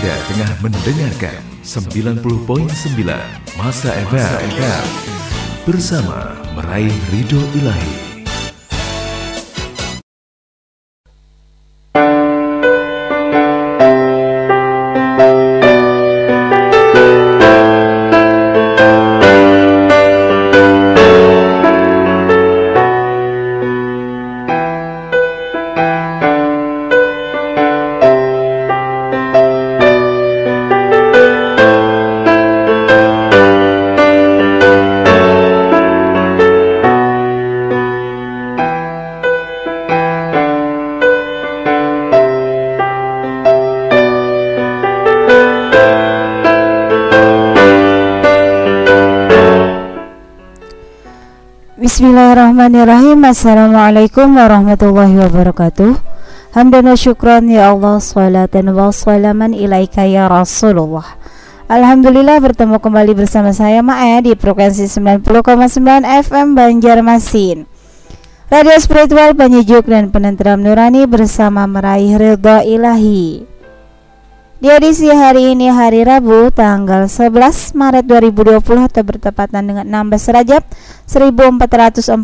Anda tengah mendengarkan 90.9 Masa FM bersama meraih ridho ilahi. Bismillahirrahmanirrahim. Assalamualaikum warahmatullahi wabarakatuh. Hamdan wa syukran ya Allah Salatan wa salaman ilaika ya Rasulullah. Alhamdulillah bertemu kembali bersama saya Ma'e di frekuensi 90,9 FM Banjarmasin. Radio spiritual penyejuk dan penenteram nurani bersama meraih ridha ilahi. Di edisi hari ini hari Rabu tanggal 11 Maret 2020 atau bertepatan dengan 16 Rajab 1441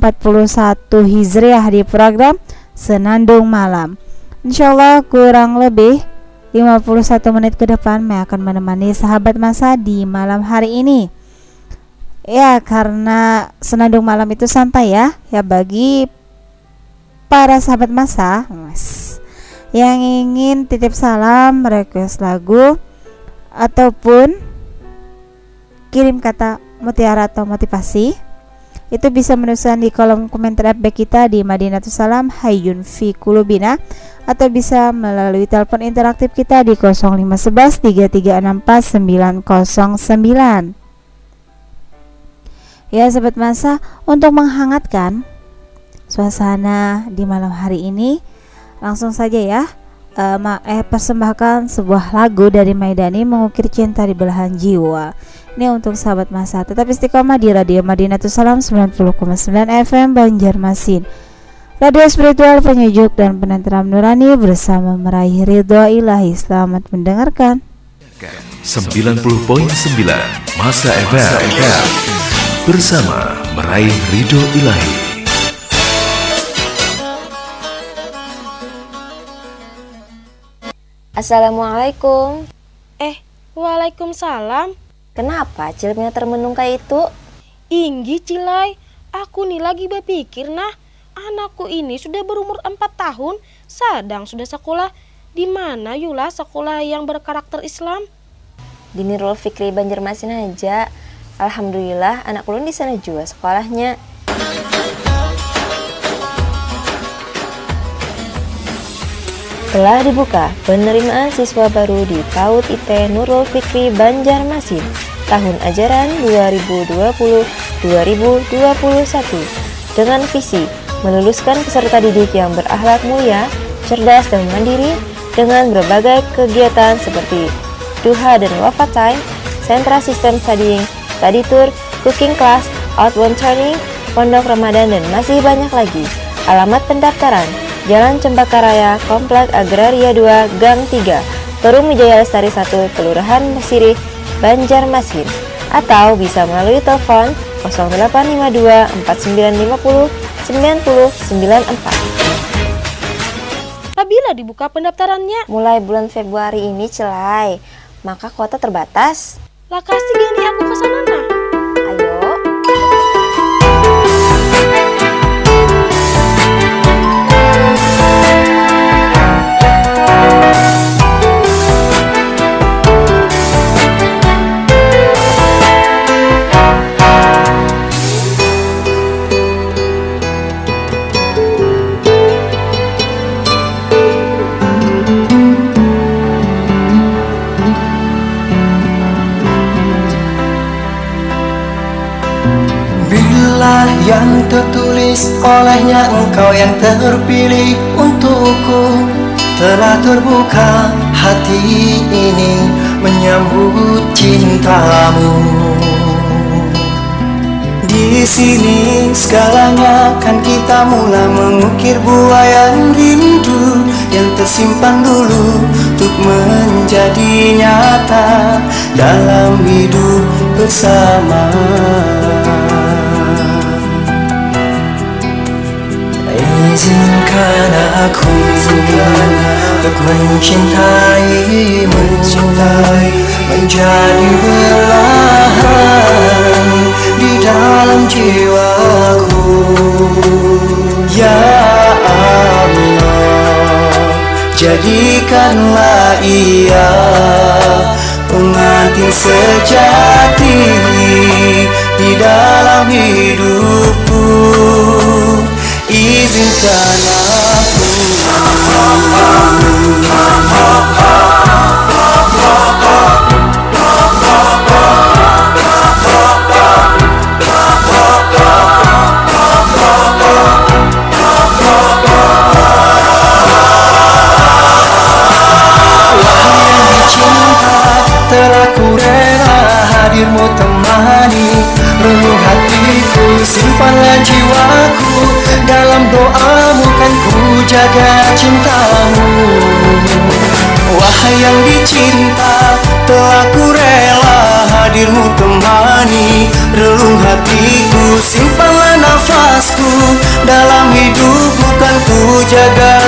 Hijriah di program Senandung Malam. Insya Allah kurang lebih 51 menit ke depan saya akan menemani sahabat masa di malam hari ini. Ya, karena senandung malam itu santai ya, ya bagi para sahabat masa. Mas yang ingin titip salam, request lagu ataupun kirim kata mutiara atau motivasi itu bisa menuliskan di kolom komentar FB kita di Madinatus Salam Hayun Fi Kulubina atau bisa melalui telepon interaktif kita di 0511 3364 909 ya sobat masa untuk menghangatkan suasana di malam hari ini Langsung saja ya uh, eh persembahkan sebuah lagu dari Maidani mengukir cinta di belahan jiwa. Ini untuk sahabat masa. Tetap istiqomah di Radio Madinatul Salam 90,9 FM Banjarmasin. Radio spiritual penyejuk dan penenteram nurani bersama meraih ridho ilahi. Selamat mendengarkan. 90.9 Masa FM bersama meraih ridho ilahi. Assalamualaikum. Eh, waalaikumsalam. Kenapa cilipnya termenung kayak itu? Inggi Cilai, aku nih lagi berpikir nah, anakku ini sudah berumur 4 tahun, sedang sudah sekolah. Di mana Yula sekolah yang berkarakter Islam? Di Nurul Fikri Banjarmasin aja. Alhamdulillah anak ulun di sana juga sekolahnya. Telah dibuka penerimaan siswa baru di PAUD IT Nurul Fikri Banjarmasin tahun ajaran 2020-2021 dengan visi meluluskan peserta didik yang berakhlak mulia, cerdas dan mandiri dengan berbagai kegiatan seperti duha dan wafat time, sentra sistem studying, study tour, cooking class, outbound training, pondok Ramadan dan masih banyak lagi. Alamat pendaftaran Jalan Cempaka Raya, Komplek Agraria 2, Gang 3, Perum Wijaya Lestari 1, Kelurahan Mesirih, Banjarmasin. Atau bisa melalui telepon 0852 4950 9094. Apabila dibuka pendaftarannya? Mulai bulan Februari ini, Celai. Maka kuota terbatas. Lah kasih gini aku ke yang tertulis olehnya engkau yang terpilih untukku. Telah terbuka hati ini menyambut cintamu. Di sini segalanya kan kita mulai mengukir buayan rindu yang tersimpan dulu untuk menjadi nyata dalam hidup bersama Izinkan aku untuk mencintai mencintai menjadi belahan di dalam jiwaku Ya Allah Jadikanlah ia pengantin sejati di dalam hidupku izinkan Telah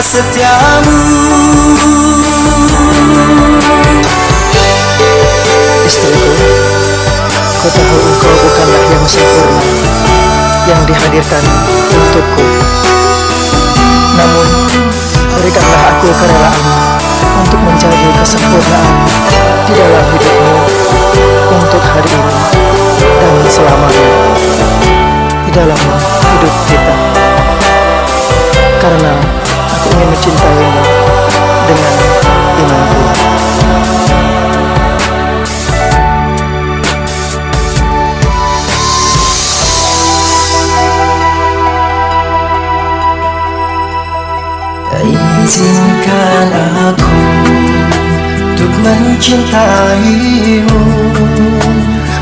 setiamu Istriku, ku tahu engkau bukanlah yang sempurna yang dihadirkan untukku. Namun, berikanlah aku kerelaan untuk menjadi kesempurnaan di dalam hidupmu untuk hari ini dan selamanya di dalam hidup kita. Ingin mencintaimu dengan imanku. Izinkan aku untuk mencintaimu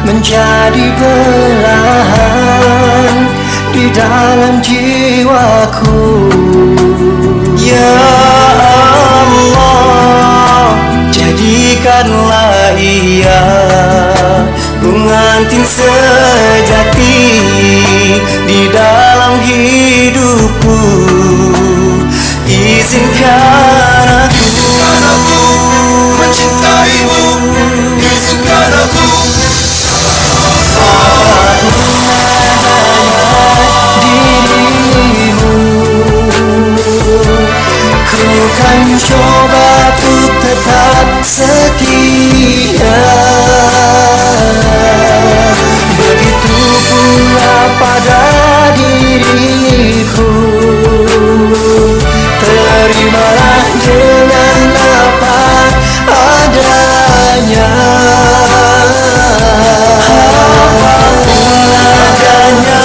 Menjadi belahan di dalam jiwaku Ya Allah Jadikanlah ia pengantin sejati di dalam hidupku setia Begitu pula pada diriku Terimalah dengan apa adanya adanya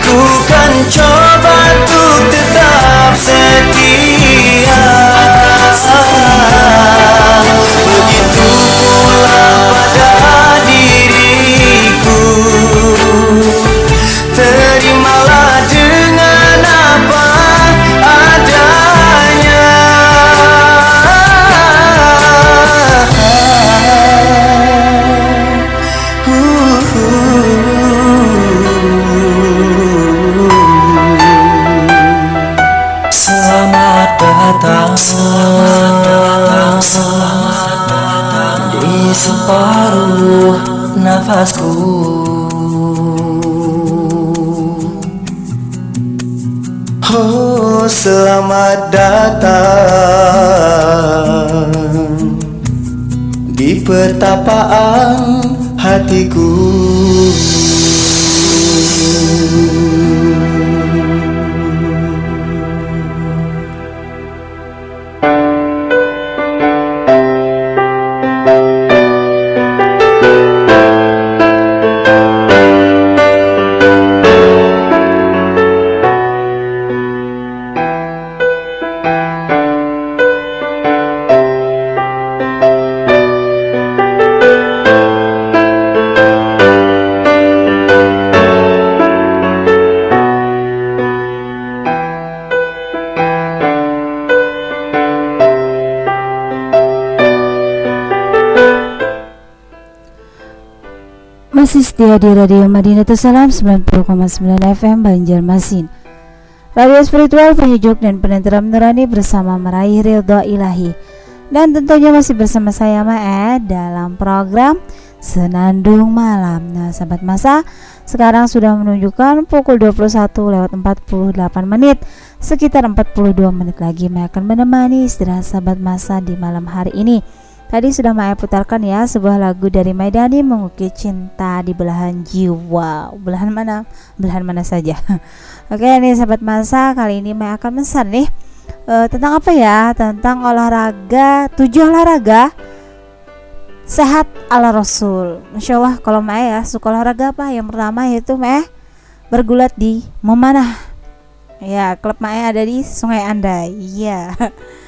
Ku kan coba separuh nafasku. Oh, selamat datang di pertapaan hatiku. Setia di Radio Madinah Salam 90,9 FM Banjarmasin. Radio spiritual penyejuk dan penentram nurani bersama meraih ridho ilahi. Dan tentunya masih bersama saya Mae dalam program Senandung Malam. Nah, sahabat masa, sekarang sudah menunjukkan pukul 21 lewat 48 menit. Sekitar 42 menit lagi Mae akan menemani istirahat sahabat masa di malam hari ini. Tadi sudah Maya putarkan ya sebuah lagu dari Maidani mengukir cinta di belahan jiwa. Belahan mana? Belahan mana saja. Oke nih sahabat masa kali ini Maya akan mesan nih uh, tentang apa ya? Tentang olahraga tujuh olahraga sehat ala Rasul. Masya Allah kalau Maya ya suka olahraga apa? Yang pertama yaitu Maya bergulat di memanah. Ya klub Maya ada di Sungai Andai. Iya.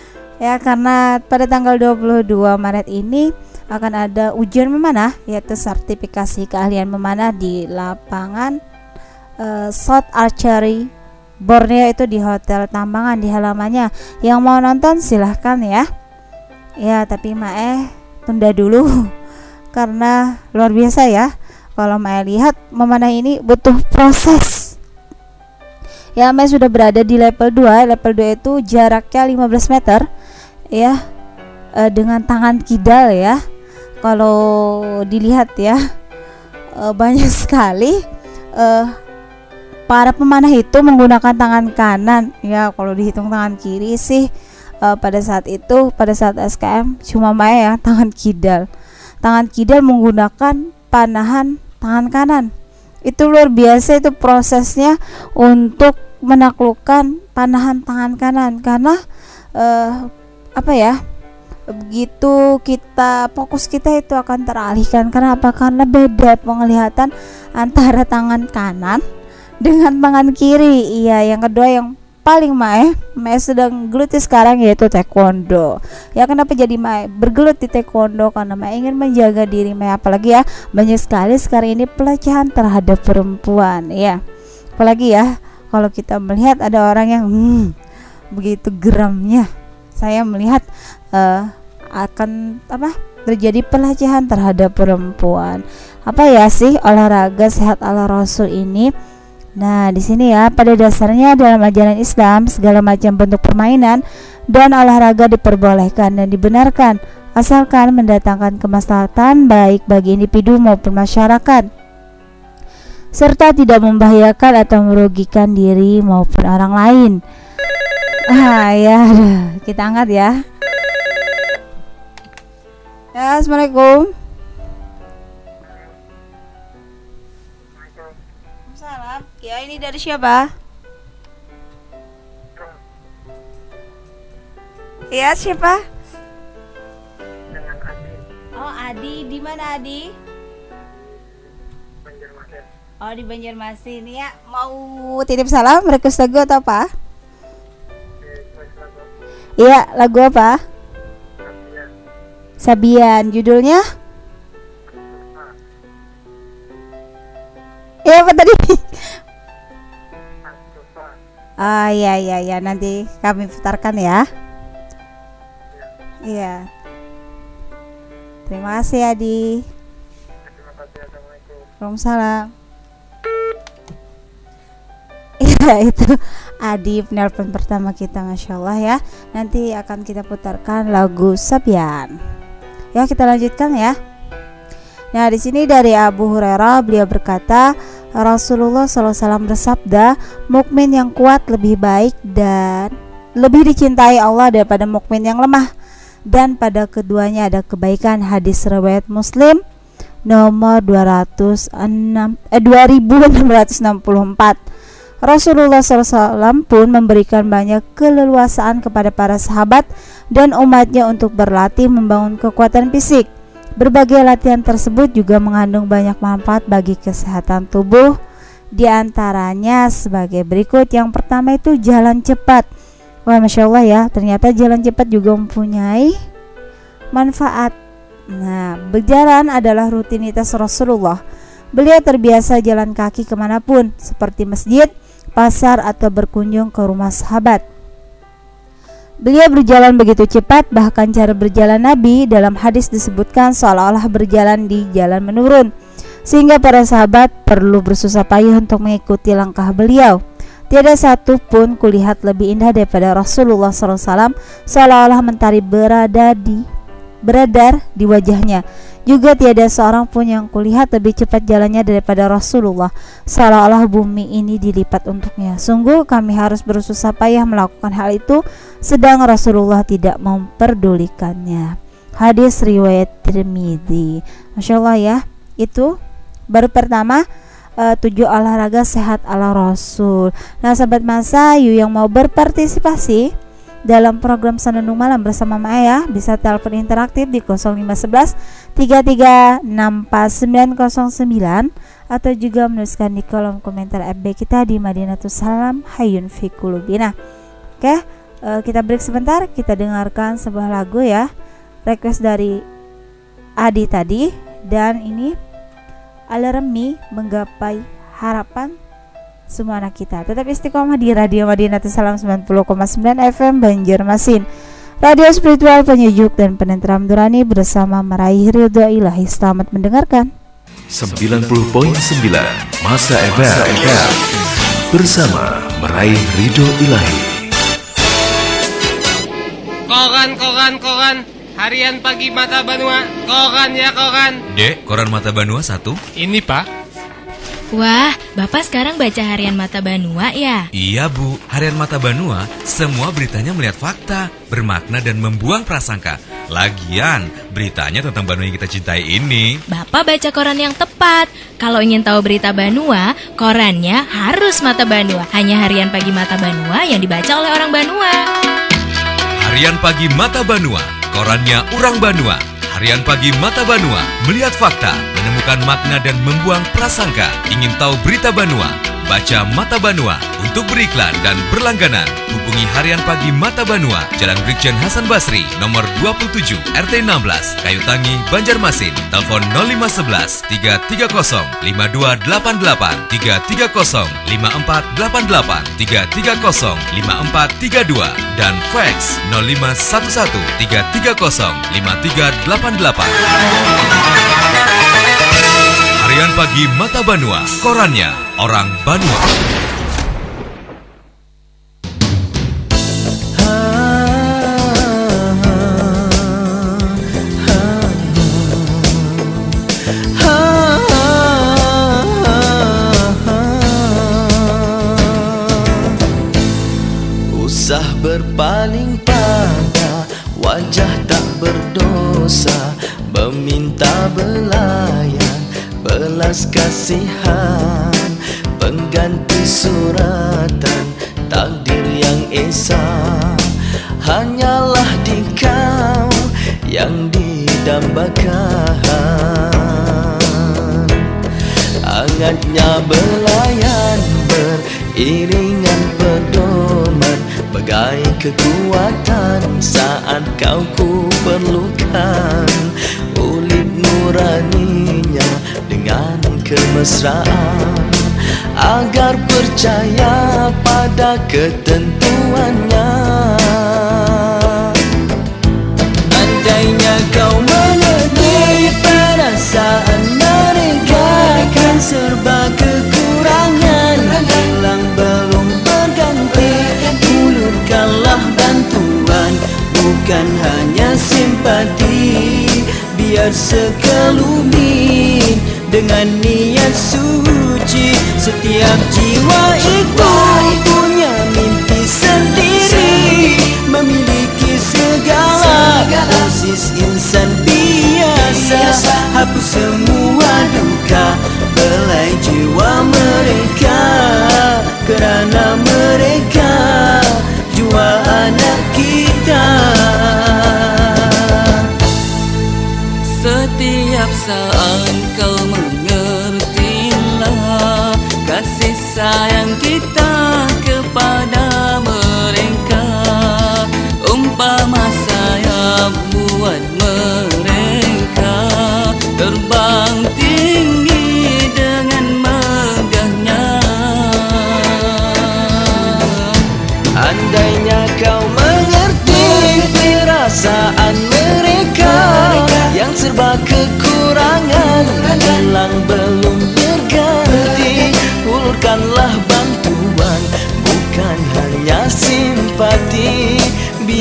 ya karena pada tanggal 22 Maret ini akan ada ujian memanah yaitu sertifikasi keahlian memanah di lapangan uh, South Archery Borneo itu di Hotel Tambangan di halamannya. Yang mau nonton silahkan ya. Ya tapi Mae tunda dulu karena luar biasa ya. Kalau Mae lihat memanah ini butuh proses ya Mae sudah berada di level 2 level 2 itu jaraknya 15 meter ya. Uh, dengan tangan kidal ya. Kalau dilihat ya uh, banyak sekali uh, para pemanah itu menggunakan tangan kanan ya. Kalau dihitung tangan kiri sih uh, pada saat itu pada saat SKM cuma Maya ya tangan kidal. Tangan kidal menggunakan panahan tangan kanan itu luar biasa itu prosesnya untuk menaklukkan panahan tangan kanan. Karena uh, apa ya begitu kita fokus kita itu akan teralihkan. Karena apa? Karena beda penglihatan antara tangan kanan dengan tangan kiri. Iya yang kedua yang paling mae mae sedang geluti sekarang yaitu taekwondo ya kenapa jadi mae bergelut di taekwondo karena mae ingin menjaga diri mae apalagi ya banyak sekali sekarang ini pelecehan terhadap perempuan ya apalagi ya kalau kita melihat ada orang yang hmm, begitu geramnya saya melihat uh, akan apa terjadi pelecehan terhadap perempuan. Apa ya sih olahraga sehat ala Rasul ini? Nah, di sini ya, pada dasarnya dalam ajaran Islam segala macam bentuk permainan dan olahraga diperbolehkan dan dibenarkan asalkan mendatangkan kemaslahatan baik bagi individu maupun masyarakat serta tidak membahayakan atau merugikan diri maupun orang lain. Ah ya, kita angkat ya. Ya, assalamualaikum. Ya, ini dari siapa? Ya, siapa? dengan Adi Oh, Adi. Di mana Adi? Banjarmasin Oh, di Banjarmasin ya. Mau titip salam, request lagu atau apa? Iya, lagu apa? Sabian Sabian. Judulnya? Iya, apa tadi? Ah, iya iya iya nanti kami putarkan ya. Iya. Terima kasih Adi. terima kasih assalamualaikum Waalaikumsalam. Iya itu Adi penelpon pertama kita Masya Allah ya Nanti akan kita putarkan lagu Sabian Ya kita lanjutkan ya Nah di sini dari Abu Hurairah beliau berkata Rasulullah SAW bersabda Mukmin yang kuat lebih baik dan lebih dicintai Allah daripada mukmin yang lemah. Dan pada keduanya ada kebaikan. Hadis riwayat Muslim nomor 206 eh 2664 Rasulullah SAW pun memberikan banyak keleluasaan kepada para sahabat dan umatnya untuk berlatih membangun kekuatan fisik. Berbagai latihan tersebut juga mengandung banyak manfaat bagi kesehatan tubuh. Di antaranya sebagai berikut. Yang pertama itu jalan cepat. Wah, masya Allah ya, ternyata jalan cepat juga mempunyai manfaat. Nah, berjalan adalah rutinitas Rasulullah. Beliau terbiasa jalan kaki ke mana pun, seperti masjid, pasar, atau berkunjung ke rumah sahabat. Beliau berjalan begitu cepat, bahkan cara berjalan Nabi dalam hadis disebutkan seolah-olah berjalan di jalan menurun. sehingga para sahabat perlu bersusah payah untuk mengikuti langkah beliau. Tiada satu pun kulihat lebih indah daripada Rasulullah SAW seolah-olah mentari berada di beredar di wajahnya. Juga tiada seorang pun yang kulihat lebih cepat jalannya daripada Rasulullah. Seolah-olah bumi ini dilipat untuknya. Sungguh kami harus bersusah payah melakukan hal itu Sedang Rasulullah tidak memperdulikannya. Hadis riwayat Tirmidzi. Masya Allah ya Itu baru pertama uh, tujuh olahraga sehat ala Rasul. Nah sahabat masa you yang mau berpartisipasi dalam program Senandung Malam bersama Maya bisa telepon interaktif di 0511 3364909 atau juga menuliskan di kolom komentar FB kita di Madinatus Salam Hayun Fikulubina. Oke, uh, kita break sebentar, kita dengarkan sebuah lagu ya. Request dari Adi tadi dan ini alarmi menggapai harapan semua anak kita. Tetap istiqomah di Radio Madinatul Salam 90,9 FM Banjarmasin. Radio spiritual penyejuk dan penentram durani bersama meraih ridho ilahi. Selamat mendengarkan. 90.9 Masa FM bersama meraih ridho ilahi. Koran, koran, koran. Harian pagi Mata Banua. Koran ya koran. Dek, koran Mata Banua satu. Ini pak. Wah, Bapak sekarang baca harian Mata Banua ya? Iya Bu, harian Mata Banua semua beritanya melihat fakta, bermakna dan membuang prasangka. Lagian, beritanya tentang Banua yang kita cintai ini. Bapak baca koran yang tepat. Kalau ingin tahu berita Banua, korannya harus Mata Banua. Hanya harian pagi Mata Banua yang dibaca oleh orang Banua. Harian pagi Mata Banua, korannya orang Banua. Harian pagi Mata Banua, melihat fakta, menemukan makna dan membuang prasangka. Ingin tahu berita Banua? Baca Mata Banua. Untuk beriklan dan berlangganan, hubungi Harian Pagi Mata Banua, Jalan Brigjen Hasan Basri, nomor 27, RT 16, Kayu Tangi, Banjarmasin. Telepon 0511 330 5288 330 5488 330 5432 dan fax 0511 330 5388. Harian Pagi Mata Banua, korannya orang Banua. Usah berpaling pada wajah tak berdosa belas kasihan. Pengganti suratan takdir yang esa. Hanyalah di kau yang didambakan. Hangatnya belayan beriringan pedoman. Bagai kekuatan saat kau ku perlukan. Nuraninya dengan kemesraan Agar percaya pada ketentuannya. Andainya kau mengerti perasaan mereka Kan serba kekurangan Hilang belum berganti Ulurkanlah bantuan Bukan hanya Biar Dengan niat suci. Setiap jiwa itu punya mimpi sendiri. Memiliki segala Dosis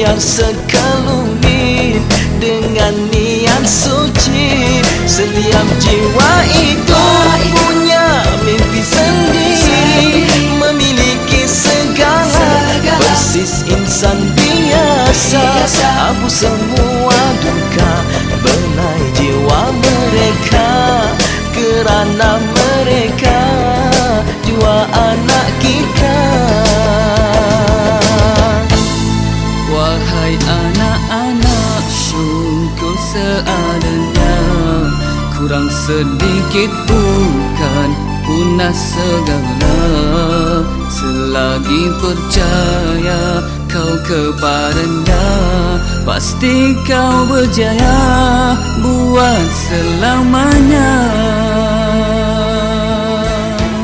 Biar sekelumit dengan niat suci. Setiap jiwa itu punya mimpi sendiri Memiliki segala Persis insan biasa. Hapus semua duka Benai jiwa mereka Kerana mereka Jua anak seadanya. Kurang sedikit bukan punah segala. Selagi percaya kau kepadanya Pasti kau berjaya buat selamanya.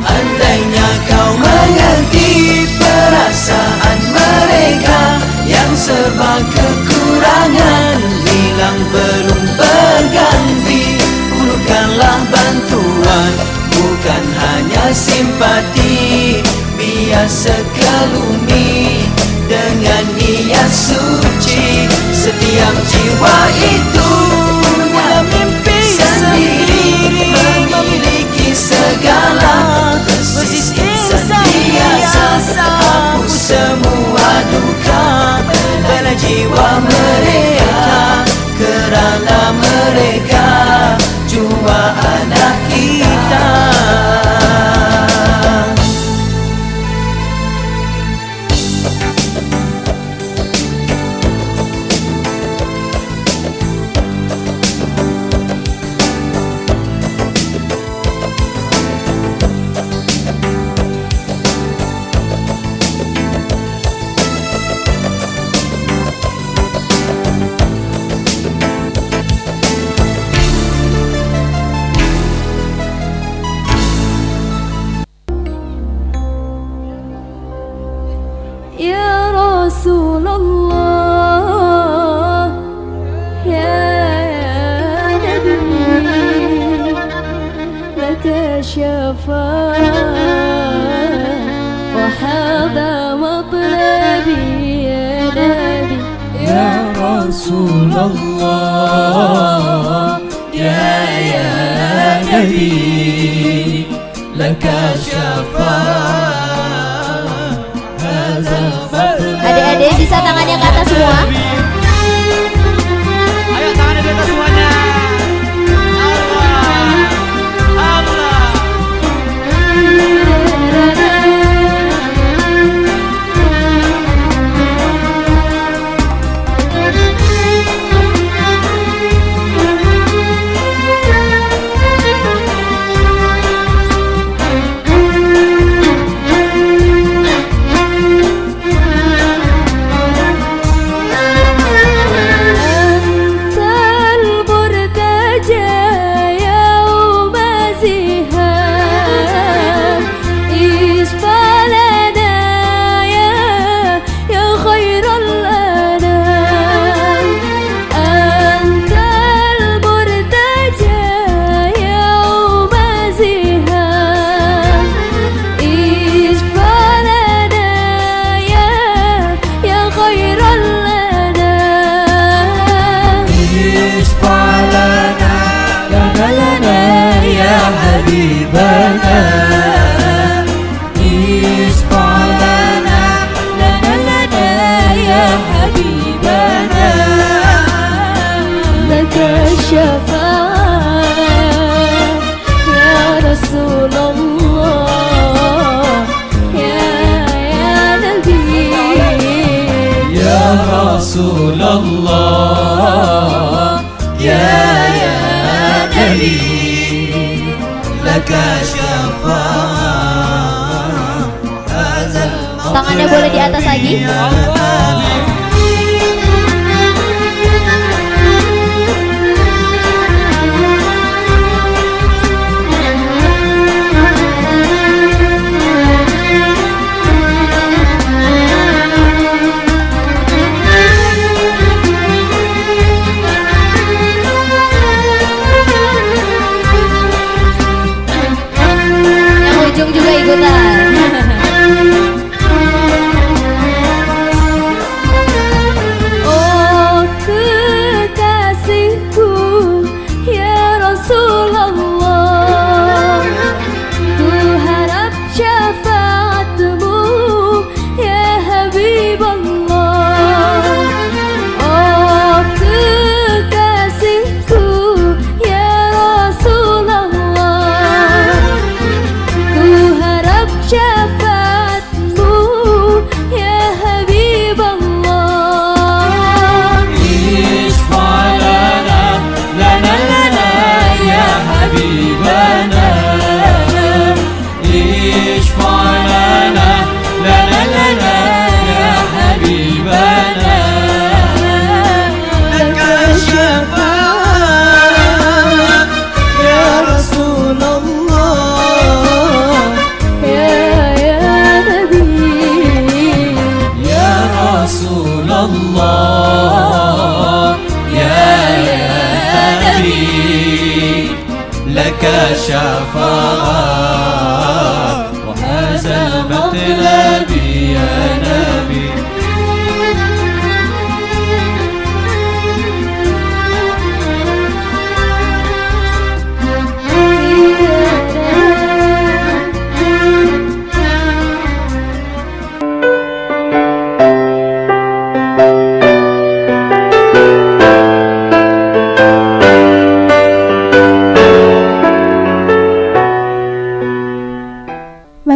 Andainya kau mengerti perasaan mereka Yang serba kekurangan hilang belum berganti. Ulurkanlah bantuan bukan hanya simpati. Biar sekelumi dengan niat suci. Setiap jiwa itu mimpi sendiri. Memiliki segala biasa semua duka. Jiwa mereka Kerana mereka Jua anak kita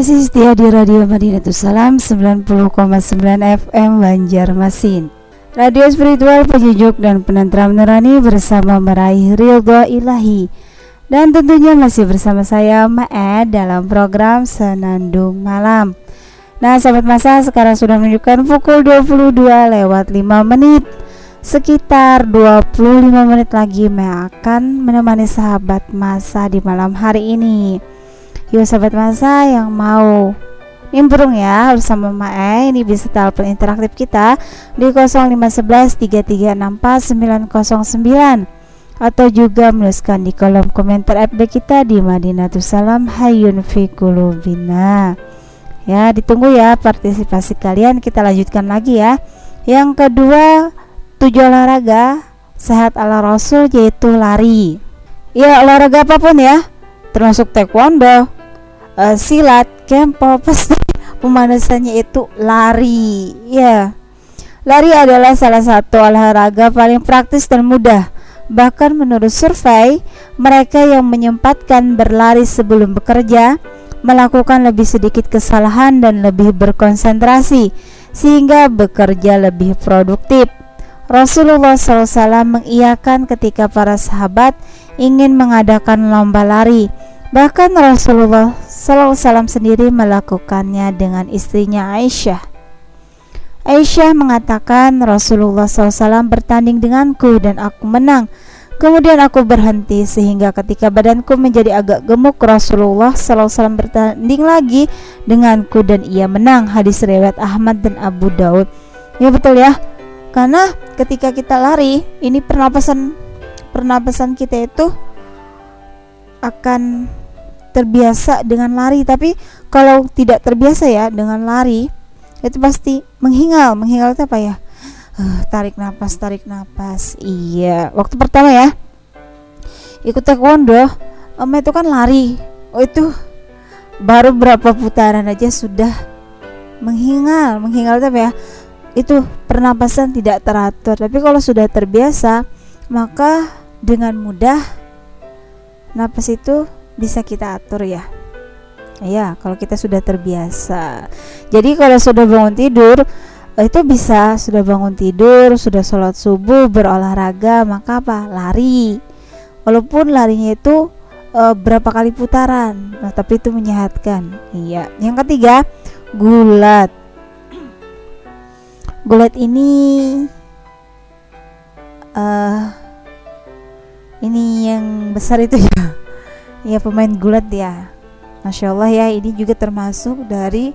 Masih setia di Radio Madinatul Salam 90,9 FM Banjarmasin. Radio spiritual penyejuk dan penentram nurani bersama meraih ridho ilahi. Dan tentunya masih bersama saya Ma'ed dalam program Senandung Malam. Nah sahabat masa sekarang sudah menunjukkan pukul 22 lewat 5 menit. Sekitar 25 menit lagi Ma'e akan menemani sahabat masa di malam hari ini Yuk sahabat masa yang mau nimbrung ya bersama Mae ini bisa telepon interaktif kita di 0511 3364 909 atau juga menuliskan di kolom komentar FB kita di Madinatul Salam Hayun fi Kulubina. Ya, ditunggu ya partisipasi kalian. Kita lanjutkan lagi ya. Yang kedua, tujuh olahraga sehat ala Rasul yaitu lari. Ya, olahraga apa pun ya, termasuk taekwondo, uh, silat, kempo, pasti pemanasannya itu lari. Ya. Lari adalah salah satu olahraga paling praktis dan mudah. Bahkan menurut survei, mereka yang menyempatkan berlari sebelum bekerja melakukan lebih sedikit kesalahan dan lebih berkonsentrasi sehingga bekerja lebih produktif. Rasulullah SAW mengiyakan ketika para sahabat ingin mengadakan lomba lari. Bahkan Rasulullah SAW sendiri melakukannya dengan istrinya Aisyah. Aisyah mengatakan Rasulullah SAW bertanding denganku dan aku menang. Kemudian aku berhenti sehingga ketika badanku menjadi agak gemuk Rasulullah SAW bertanding lagi denganku dan ia menang. Hadis riwayat Ahmad dan Abu Daud. Ya betul ya. Karena ketika kita lari, ini pernapasan pernapasan kita itu akan terbiasa dengan lari. Tapi kalau tidak terbiasa ya dengan lari, itu pasti menghingal. Menghingal itu apa ya? Uh, tarik nafas, tarik nafas. Iya, waktu pertama ya ikut taekwondo, om itu kan lari. Oh itu baru berapa putaran aja sudah menghingal. Menghingal itu apa ya? Itu pernapasan tidak teratur. Tapi kalau sudah terbiasa, maka dengan mudah napas itu bisa kita atur ya. Ya, kalau kita sudah terbiasa. Jadi kalau sudah bangun tidur itu bisa sudah bangun tidur, sudah sholat subuh, berolahraga, maka apa? Lari. Walaupun larinya itu e, berapa kali putaran, nah, tapi itu menyehatkan. Iya. Yang ketiga, gulat. Gulat ini uh, ini yang besar itu ya. Ya pemain gulat ya. Masya Allah ya ini juga termasuk dari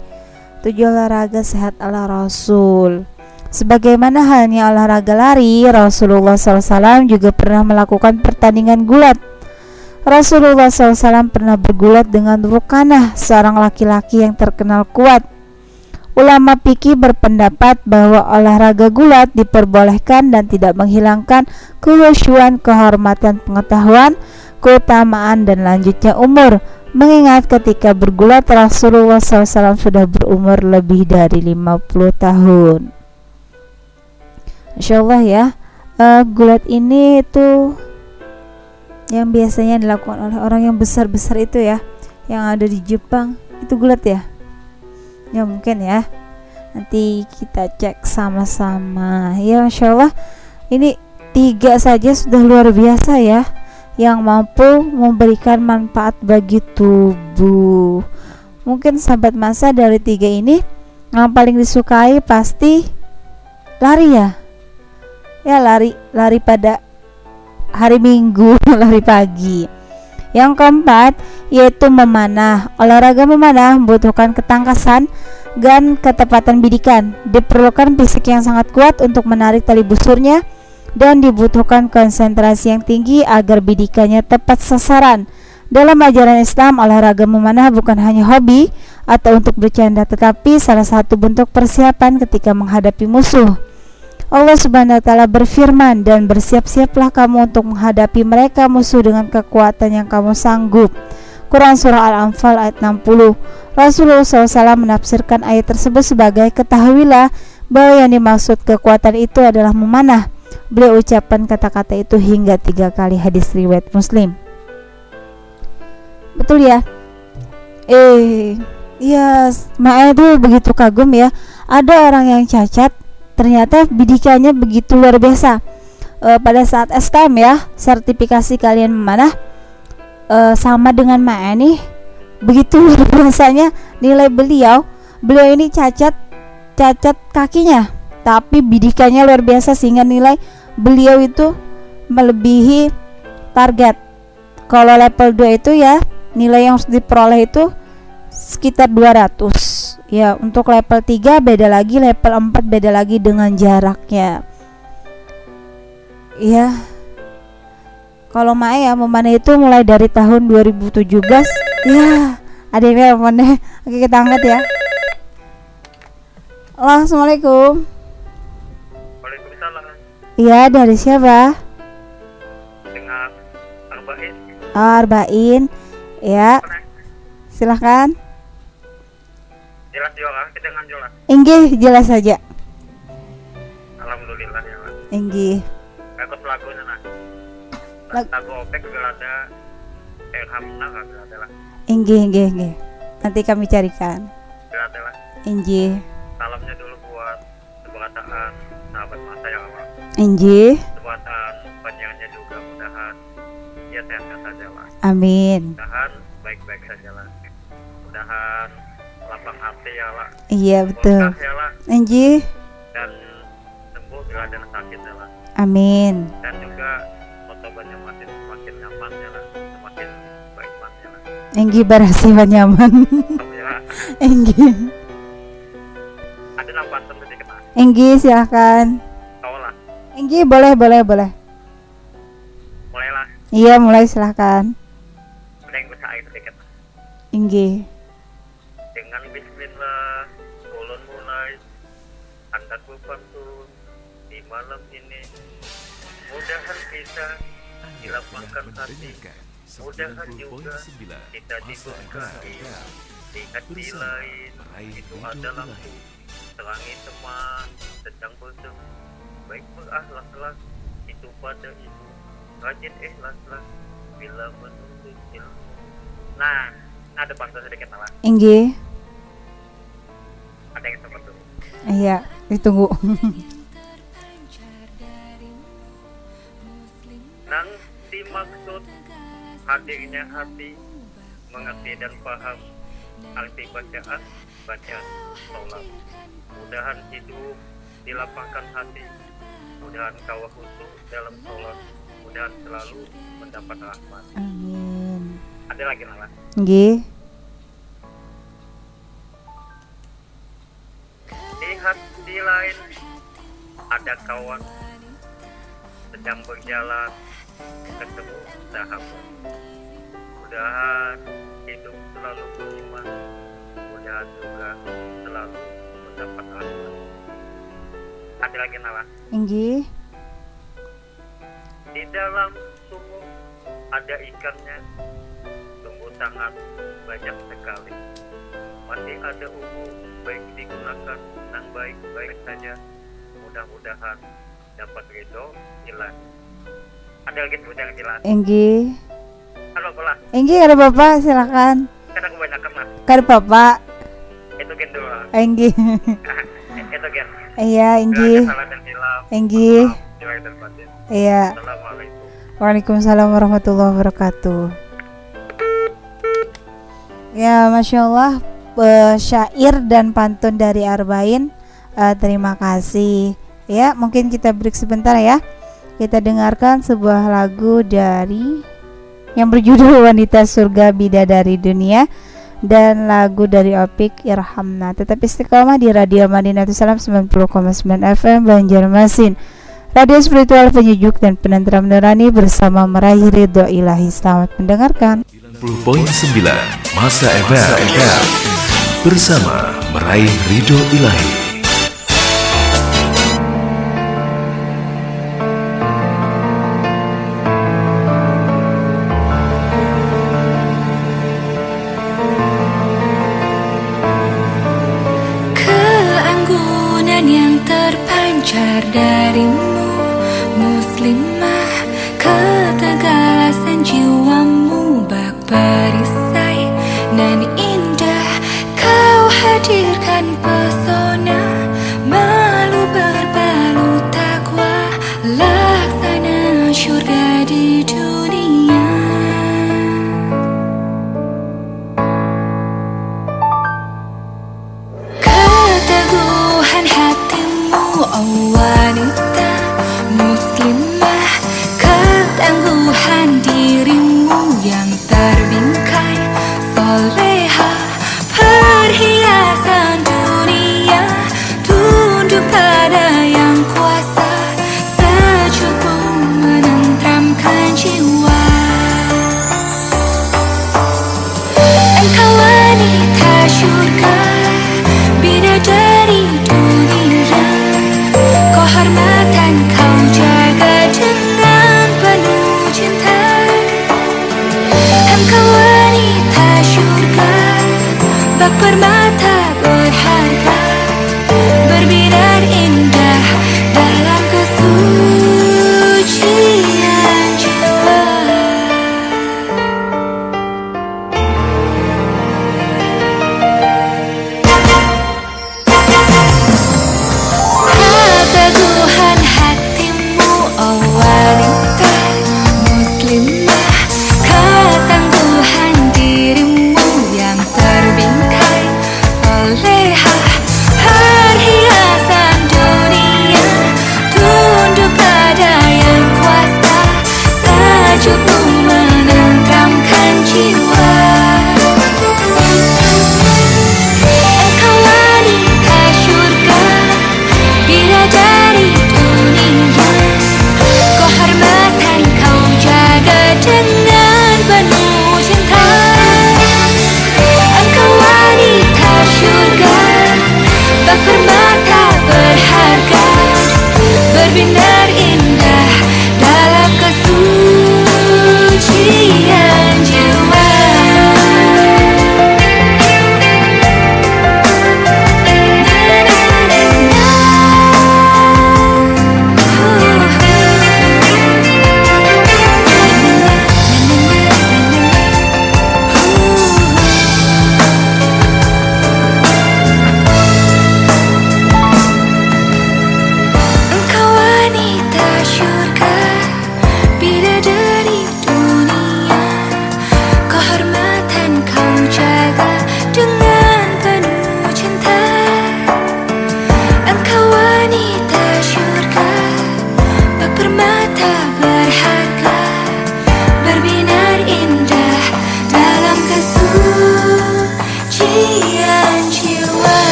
tujuh olahraga sehat ala Rasul. Sebagaimana halnya olahraga lari, Rasulullah SAW juga pernah melakukan pertandingan gulat. Rasulullah SAW pernah bergulat dengan Rukanah, seorang laki-laki yang terkenal kuat. Ulama fikih berpendapat bahwa olahraga gulat diperbolehkan dan tidak menghilangkan kehusuan, kehormatan pengetahuan, keutamaan dan lanjutnya umur. Mengingat ketika bergulat Rasulullah SAW sudah berumur lebih dari 50 tahun. Insya Allah ya, uh, gulat ini itu yang biasanya dilakukan oleh orang yang besar-besar itu ya, yang ada di Jepang. Itu gulat ya? Ya mungkin ya. Nanti kita cek sama-sama. Ya Masya Allah ini tiga saja sudah luar biasa ya yang mampu memberikan manfaat bagi tubuh mungkin sahabat masa dari tiga ini yang paling disukai pasti lari ya ya lari lari pada hari minggu lari pagi yang keempat yaitu memanah. Olahraga memanah membutuhkan ketangkasan dan ketepatan bidikan. Diperlukan fisik yang sangat kuat untuk menarik tali busurnya dan dibutuhkan konsentrasi yang tinggi agar bidikannya tepat sasaran. Dalam ajaran Islam, olahraga memanah bukan hanya hobi atau untuk bercanda, tetapi salah satu bentuk persiapan ketika menghadapi musuh. Allah Subhanahu wa taala berfirman dan bersiap-siaplah kamu untuk menghadapi mereka musuh dengan kekuatan yang kamu sanggup. Quran surah Al-Anfal ayat 60. Rasulullah SAW menafsirkan ayat tersebut sebagai ketahuilah bahwa yang dimaksud kekuatan itu adalah memanah. Beliau ucapkan kata-kata itu hingga tiga kali hadis riwayat Muslim. Betul ya? Eh, iya, Mae itu begitu kagum ya. Ada orang yang cacat, ternyata bidikannya begitu luar biasa. E, pada saat SKM ya, sertifikasi kalian memanah e, sama dengan Mae nih. Begitu luar biasanya nilai beliau. Beliau ini cacat, cacat kakinya, tapi bidikannya luar biasa sehingga nilai beliau itu melebihi target. Kalau level 2 itu ya nilai yang harus diperoleh itu sekitar 200 ya untuk level 3 beda lagi level 4 beda lagi dengan jaraknya. Ya kalau Mae ya memanah itu mulai dari tahun 2017 ya ada yang teleponnya oke kita angkat ya. Assalamualaikum. Iya dari siapa? Dengan Arba'in. Oh, Arbain Ya Silahkan Jelas juga, dengan jelas. Inggih jelas saja Alhamdulillah ya, Pak. Inggih Ikut lagunya. Lag- Lagu OPEC juga ada. Elhamna juga ada lah. Inggih inggih inggih Nanti kami carikan Juga ada lah. Inggih Salamnya dulu buat masa Inggih Keberkataan panjangnya juga mudahan ya sehat-sehat saja lah. Amin Mudahan baik-baik saja lah. Mudahan lapang hati ya lah. Iya betul Berkah ya lah. Inggih Dan sembuh bila ada sakit ya lah. Amin Dan juga otobannya makin semakin nyaman ya lah. Semakin baik ya lah. Inggih barasi nyaman Ya, Inggih ada nampak sedikit lah. Inggih silahkan Tahu Inggih boleh boleh boleh Mulailah. Iya mulai silahkan yang bisa air sedikit. Inggih Dengan Bismillah, ulun mulai, anda pantun di malam ini. Mudahan kita dilapangkan hati, mudahan juga kita diberkahi. Di hati lain itu ada lampu, terangi teman sedang bertemu. Baik berakhlaklah itu pada itu, rajin ikhlaslah bila menuntut ilmu. Nah, ada pantun sedikit lah. Inggih Ada yang seperti itu. Iya ditunggu Nang dimaksud hadirnya hati mengerti dan paham arti bacaan baca sholat mudahan hidup dilapangkan hati mudahan kau khusyuk dalam sholat mudahan selalu mendapat rahmat. Amin. Ada lagi nala? Inggih di hati lain ada kawan sedang berjalan ketemu sahabat. Mudahan hidup selalu beriman mudahan juga selalu mendapat rahmat lagi nala Inggih. Di dalam sumur ada ikannya. Sungguh sangat banyak sekali. Masih ada umur baik digunakan yang baik-baik saja. Mudah-mudahan dapat ridho ilahi ada lagi sebut yang jelas Inggih. Halo bola. Inggih ada bapak silahkan karena kebanyakan lah Ada bapak. Itu gen dulu lah Inggih itu Iya dan batin Iya. Waalaikumsalam warahmatullahi wabarakatuh. Ya Masya Allah eh, Syair dan pantun dari Arbain eh, Terima kasih. Ya mungkin kita break sebentar ya. Kita dengarkan sebuah lagu dari Yang berjudul Wanita Surga Bidadari Dunia dan lagu dari Opik Irhamna. Tetap istiqomah di Radio Madinah Salam 90,9 FM Banjarmasin. Radio spiritual penyejuk dan penentram nurani bersama meraih ridho ilahi. Selamat mendengarkan. 90.9 Masa Eva bersama meraih ridho ilahi.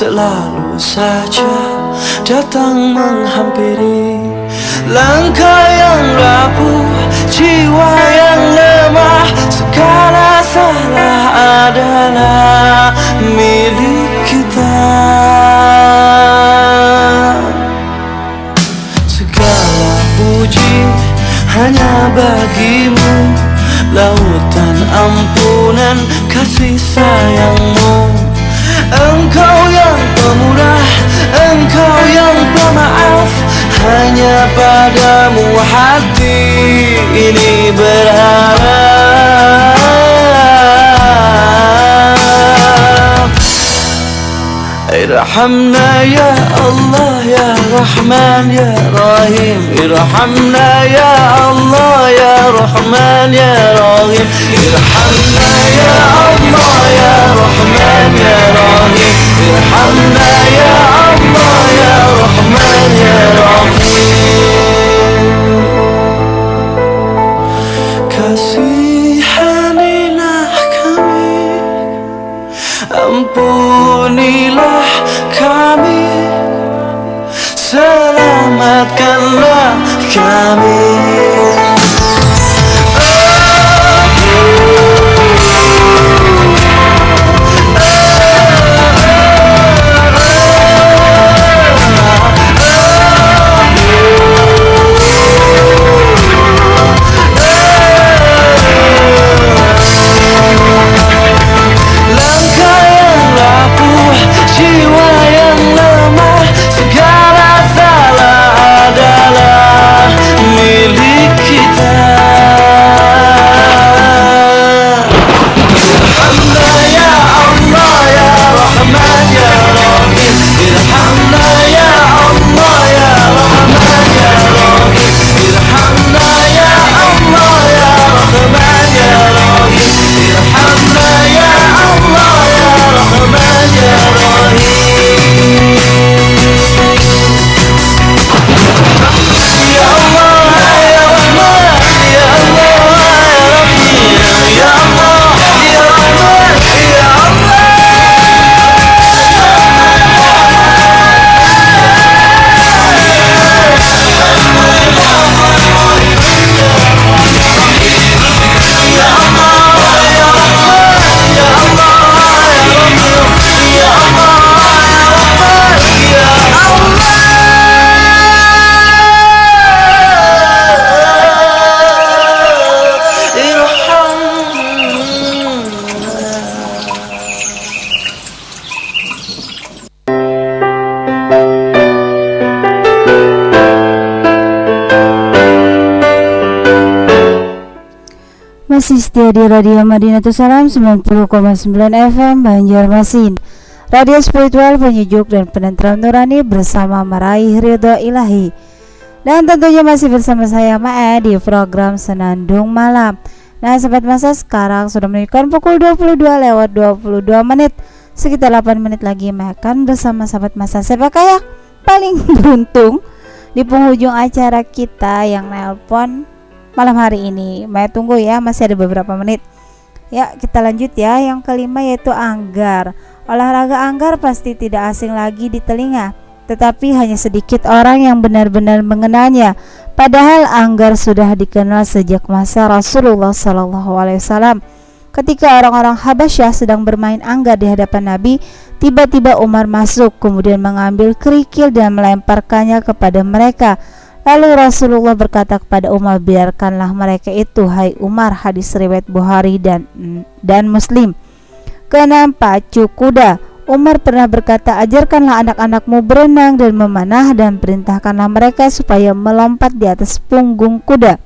selalu saja datang menghampiri. Langkah yang rapuh, jiwa yang lemah Segala salah adalah milik kita. Segala puji hanya bagimu Lautan ampunan kasih sayangmu. Engkau murah Engkau yang pemaaf Hanya padamu hati ini berharap. ارحمنا يا الله يا رحمن يا رحيم ارحمنا يا الله يا رحمن يا رحيم ارحمنا يا الله يا رحمن يا رحيم setia di Radio Madinatul Salam 90,9 FM Banjarmasin. Radio spiritual penyejuk dan penentram nurani bersama meraih ridho ilahi. Dan tentunya masih bersama saya Mae di program Senandung Malam. Nah sobat masa sekarang sudah menunjukkan pukul 22 lewat 22 menit. Sekitar 8 menit lagi Mae akan bersama sahabat masa. Sepak kayak paling beruntung di penghujung acara kita yang nelpon malam hari ini. Maya tunggu ya, masih ada beberapa menit. Ya, kita lanjut ya. Yang kelima yaitu anggar. Olahraga anggar pasti tidak asing lagi di telinga, tetapi hanya sedikit orang yang benar-benar mengenalnya. Padahal anggar sudah dikenal sejak masa Rasulullah Wasallam. Ketika orang-orang Habasyah sedang bermain anggar di hadapan Nabi, tiba-tiba Umar masuk, kemudian mengambil kerikil dan melemparkannya kepada mereka. Lalu Rasulullah berkata kepada Umar, biarkanlah mereka itu, hai Umar, hadis riwayat Bukhari dan dan Muslim. Keenam, pacu kuda. Umar pernah berkata, ajarkanlah anak-anakmu berenang dan memanah dan perintahkanlah mereka supaya melompat di atas punggung kuda.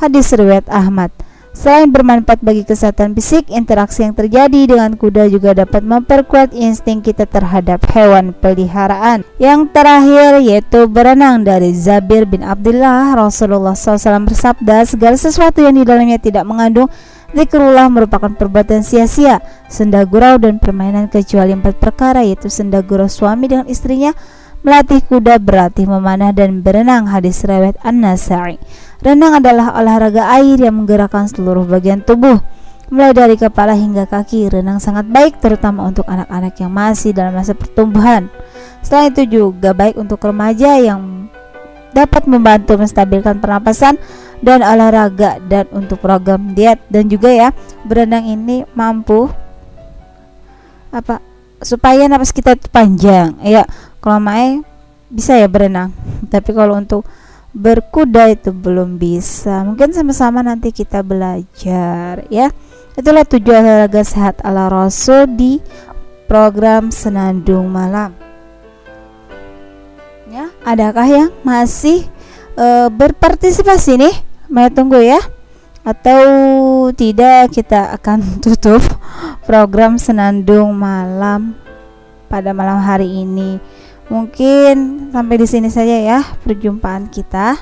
Hadis riwayat Ahmad. Selain bermanfaat bagi kesehatan fisik, interaksi yang terjadi dengan kuda juga dapat memperkuat insting kita terhadap hewan peliharaan. Yang terakhir yaitu berenang dari Zabir bin Abdullah. Rasulullah SAW bersabda, segala sesuatu yang di dalamnya tidak mengandung Zikrullah merupakan perbuatan sia-sia, senda gurau dan permainan kecuali empat perkara yaitu senda gurau suami dengan istrinya, melatih kuda, berlatih memanah dan berenang. Hadis riwayat An-Nasa'i. Renang adalah olahraga air yang menggerakkan seluruh bagian tubuh, mulai dari kepala hingga kaki. Renang sangat baik terutama untuk anak-anak yang masih dalam masa pertumbuhan. Selain itu juga baik untuk remaja yang dapat membantu menstabilkan pernapasan dan olahraga dan untuk program diet dan juga ya berenang ini mampu apa supaya napas kita panjang ya kalau Mae bisa ya berenang. Tapi kalau untuk berkuda itu belum bisa. Mungkin sama-sama nanti kita belajar ya. Itulah tujuan olahraga sehat ala rasul di program senandung malam. Ya adakah yang masih e, berpartisipasi nih? Maya tunggu ya. Atau tidak kita akan tutup program senandung malam pada malam hari ini. Mungkin sampai di sini saja ya perjumpaan kita.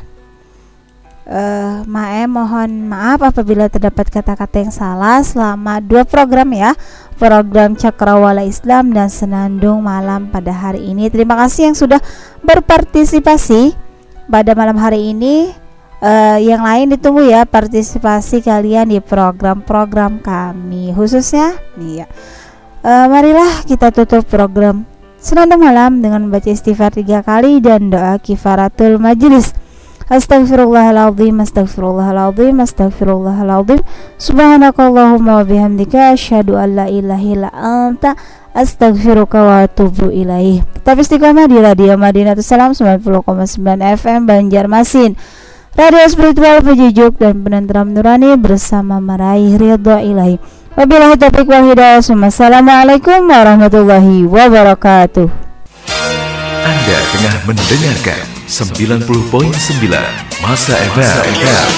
Uh, Mae mohon maaf apabila terdapat kata-kata yang salah selama dua program ya. Program Cakrawala Islam dan Senandung Malam pada hari ini. Terima kasih yang sudah berpartisipasi pada malam hari ini. Uh, yang lain ditunggu ya partisipasi kalian di program-program kami khususnya. Nih ya uh, marilah kita tutup program Senandung Malam dengan membaca istighfar tiga kali dan doa kifaratul majelis Astaghfirullahaladzim Astaghfirullahaladzim Astaghfirullahaladzim. Subhanakallahumma wa bihamdika Asyhadu an la ilaha illa anta Astaghfiruka wa atubu ilaih. Tetap istiqomah di Radio Madinah Salam 90,9 FM Banjarmasin. Radio spiritual pejujuk dan penenteram nurani bersama meraih ridho ilahi. Wabillahi taufiq wal hidayah. Wassalamualaikum warahmatullahi wabarakatuh. Anda tengah mendengarkan 90.9 Masa FM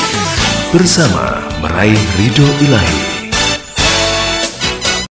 bersama meraih ridho ilahi.